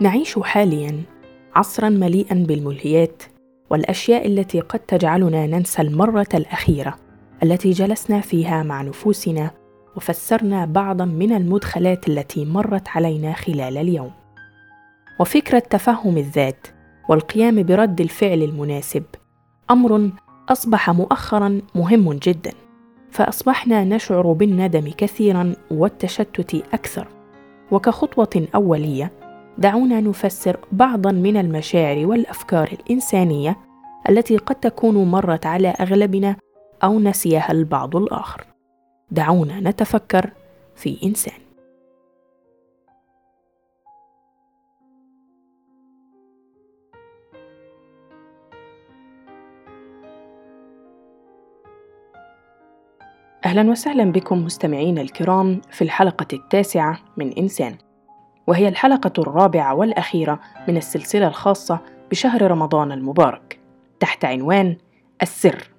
نعيش حاليا عصرا مليئا بالملهيات والأشياء التي قد تجعلنا ننسى المرة الأخيرة التي جلسنا فيها مع نفوسنا وفسرنا بعضا من المدخلات التي مرت علينا خلال اليوم. وفكرة تفهم الذات والقيام برد الفعل المناسب أمر أصبح مؤخرا مهم جدا فأصبحنا نشعر بالندم كثيرا والتشتت أكثر. وكخطوة أولية دعونا نفسر بعضا من المشاعر والأفكار الإنسانية التي قد تكون مرت على أغلبنا أو نسيها البعض الآخر. دعونا نتفكر في إنسان. أهلا وسهلا بكم مستمعينا الكرام في الحلقة التاسعة من إنسان. وهي الحلقة الرابعة والأخيرة من السلسلة الخاصة بشهر رمضان المبارك تحت عنوان السر.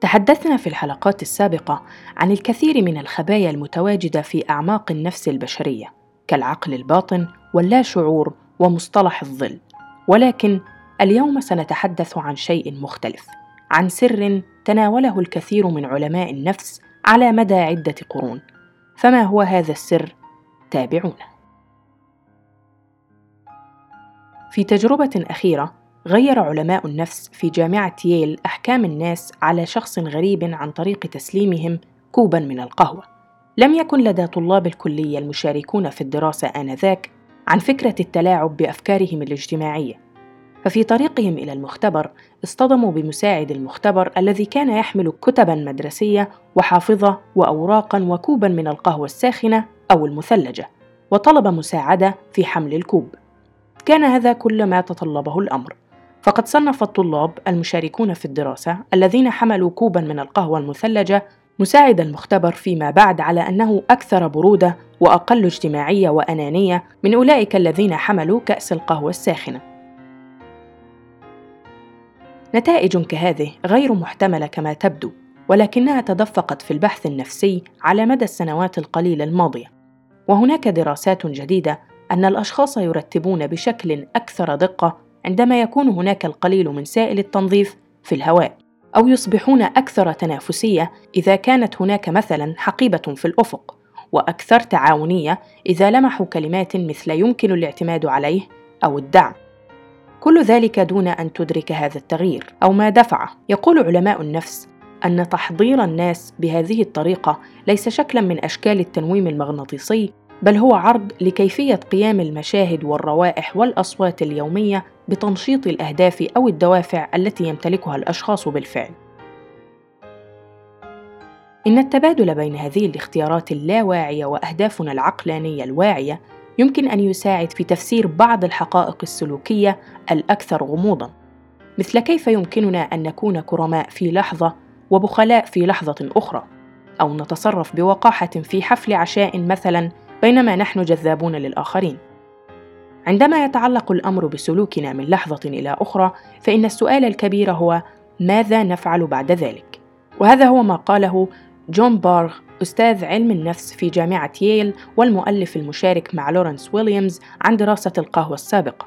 تحدثنا في الحلقات السابقة عن الكثير من الخبايا المتواجدة في أعماق النفس البشرية كالعقل الباطن واللاشعور ومصطلح الظل، ولكن اليوم سنتحدث عن شيء مختلف، عن سر تناوله الكثير من علماء النفس على مدى عدة قرون. فما هو هذا السر تابعونا في تجربة أخيرة غير علماء النفس في جامعة ييل أحكام الناس على شخص غريب عن طريق تسليمهم كوبا من القهوة. لم يكن لدى طلاب الكلية المشاركون في الدراسة آنذاك عن فكرة التلاعب بأفكارهم الاجتماعية. ففي طريقهم إلى المختبر اصطدموا بمساعد المختبر الذي كان يحمل كتبا مدرسية وحافظة وأوراقا وكوبا من القهوة الساخنة أو المثلجة وطلب مساعدة في حمل الكوب. كان هذا كل ما تطلبه الأمر. فقد صنف الطلاب المشاركون في الدراسة الذين حملوا كوبا من القهوة المثلجة مساعد المختبر فيما بعد على أنه أكثر برودة وأقل اجتماعية وأنانية من أولئك الذين حملوا كأس القهوة الساخنة. نتائج كهذه غير محتملة كما تبدو، ولكنها تدفقت في البحث النفسي على مدى السنوات القليلة الماضية، وهناك دراسات جديدة أن الأشخاص يرتبون بشكل أكثر دقة عندما يكون هناك القليل من سائل التنظيف في الهواء، أو يصبحون أكثر تنافسية إذا كانت هناك مثلاً حقيبة في الأفق، وأكثر تعاونية إذا لمحوا كلمات مثل يمكن الاعتماد عليه أو الدعم. كل ذلك دون أن تدرك هذا التغيير أو ما دفعه. يقول علماء النفس أن تحضير الناس بهذه الطريقة ليس شكلا من أشكال التنويم المغناطيسي بل هو عرض لكيفية قيام المشاهد والروائح والأصوات اليومية بتنشيط الأهداف أو الدوافع التي يمتلكها الأشخاص بالفعل. إن التبادل بين هذه الاختيارات اللاواعية وأهدافنا العقلانية الواعية يمكن أن يساعد في تفسير بعض الحقائق السلوكية الأكثر غموضًا، مثل كيف يمكننا أن نكون كرماء في لحظة وبخلاء في لحظة أخرى، أو نتصرف بوقاحة في حفل عشاء مثلاً بينما نحن جذابون للآخرين. عندما يتعلق الأمر بسلوكنا من لحظة إلى أخرى، فإن السؤال الكبير هو ماذا نفعل بعد ذلك؟ وهذا هو ما قاله جون بارغ أستاذ علم النفس في جامعة ييل والمؤلف المشارك مع لورنس ويليامز عن دراسة القهوة السابقة.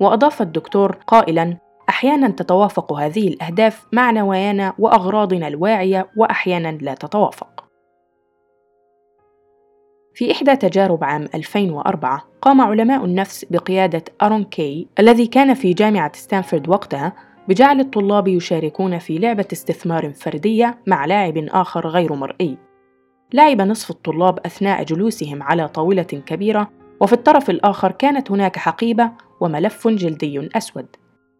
وأضاف الدكتور قائلاً: أحياناً تتوافق هذه الأهداف مع نوايانا وأغراضنا الواعية وأحياناً لا تتوافق. في إحدى تجارب عام 2004 قام علماء النفس بقيادة أرون كي الذي كان في جامعة ستانفورد وقتها بجعل الطلاب يشاركون في لعبة استثمار فردية مع لاعب آخر غير مرئي. لعب نصف الطلاب أثناء جلوسهم على طاولة كبيرة وفي الطرف الآخر كانت هناك حقيبة وملف جلدي أسود.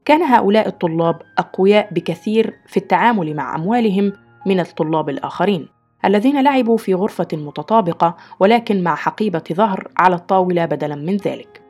كان هؤلاء الطلاب أقوياء بكثير في التعامل مع أموالهم من الطلاب الآخرين. الذين لعبوا في غرفة متطابقة ولكن مع حقيبة ظهر على الطاولة بدلاً من ذلك.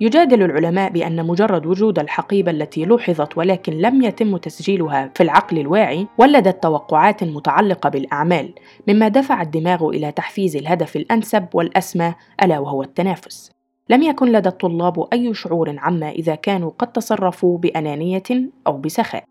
يجادل العلماء بأن مجرد وجود الحقيبة التي لوحظت ولكن لم يتم تسجيلها في العقل الواعي ولدت توقعات متعلقة بالأعمال، مما دفع الدماغ إلى تحفيز الهدف الأنسب والأسمى ألا وهو التنافس. لم يكن لدى الطلاب أي شعور عما إذا كانوا قد تصرفوا بأنانية أو بسخاء.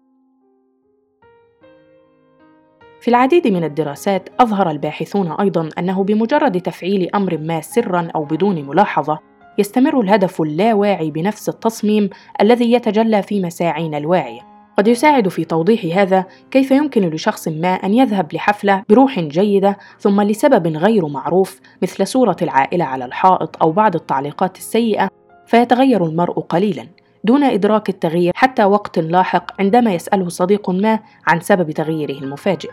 في العديد من الدراسات أظهر الباحثون أيضا أنه بمجرد تفعيل أمر ما سرا أو بدون ملاحظة يستمر الهدف اللاواعي بنفس التصميم الذي يتجلى في مساعينا الواعيه قد يساعد في توضيح هذا كيف يمكن لشخص ما أن يذهب لحفلة بروح جيدة ثم لسبب غير معروف مثل صورة العائلة على الحائط أو بعض التعليقات السيئة فيتغير المرء قليلا دون إدراك التغيير حتى وقت لاحق عندما يسأله صديق ما عن سبب تغييره المفاجئ.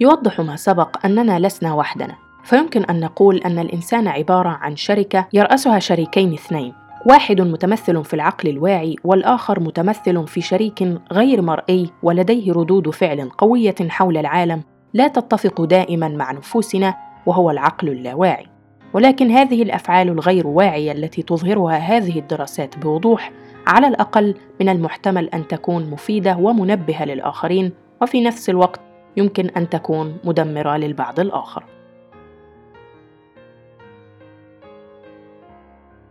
يوضح ما سبق أننا لسنا وحدنا. فيمكن أن نقول أن الإنسان عبارة عن شركة يرأسها شريكين اثنين واحد متمثل في العقل الواعي والآخر متمثل في شريك غير مرئي ولديه ردود فعل قوية حول العالم لا تتفق دائما مع نفوسنا وهو العقل اللاواعي ولكن هذه الأفعال الغير واعية التي تظهرها هذه الدراسات بوضوح على الأقل من المحتمل أن تكون مفيدة ومنبهة للآخرين وفي نفس الوقت يمكن أن تكون مدمرة للبعض الآخر.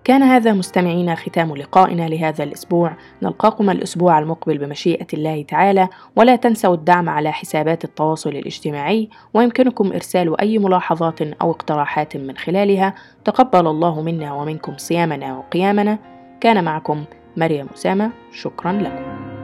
كان هذا مستمعينا ختام لقائنا لهذا الأسبوع. نلقاكم الأسبوع المقبل بمشيئة الله تعالى ولا تنسوا الدعم على حسابات التواصل الاجتماعي ويمكنكم إرسال أي ملاحظات أو اقتراحات من خلالها. تقبل الله منا ومنكم صيامنا وقيامنا. كان معكم مريم أسامة. شكرا لكم.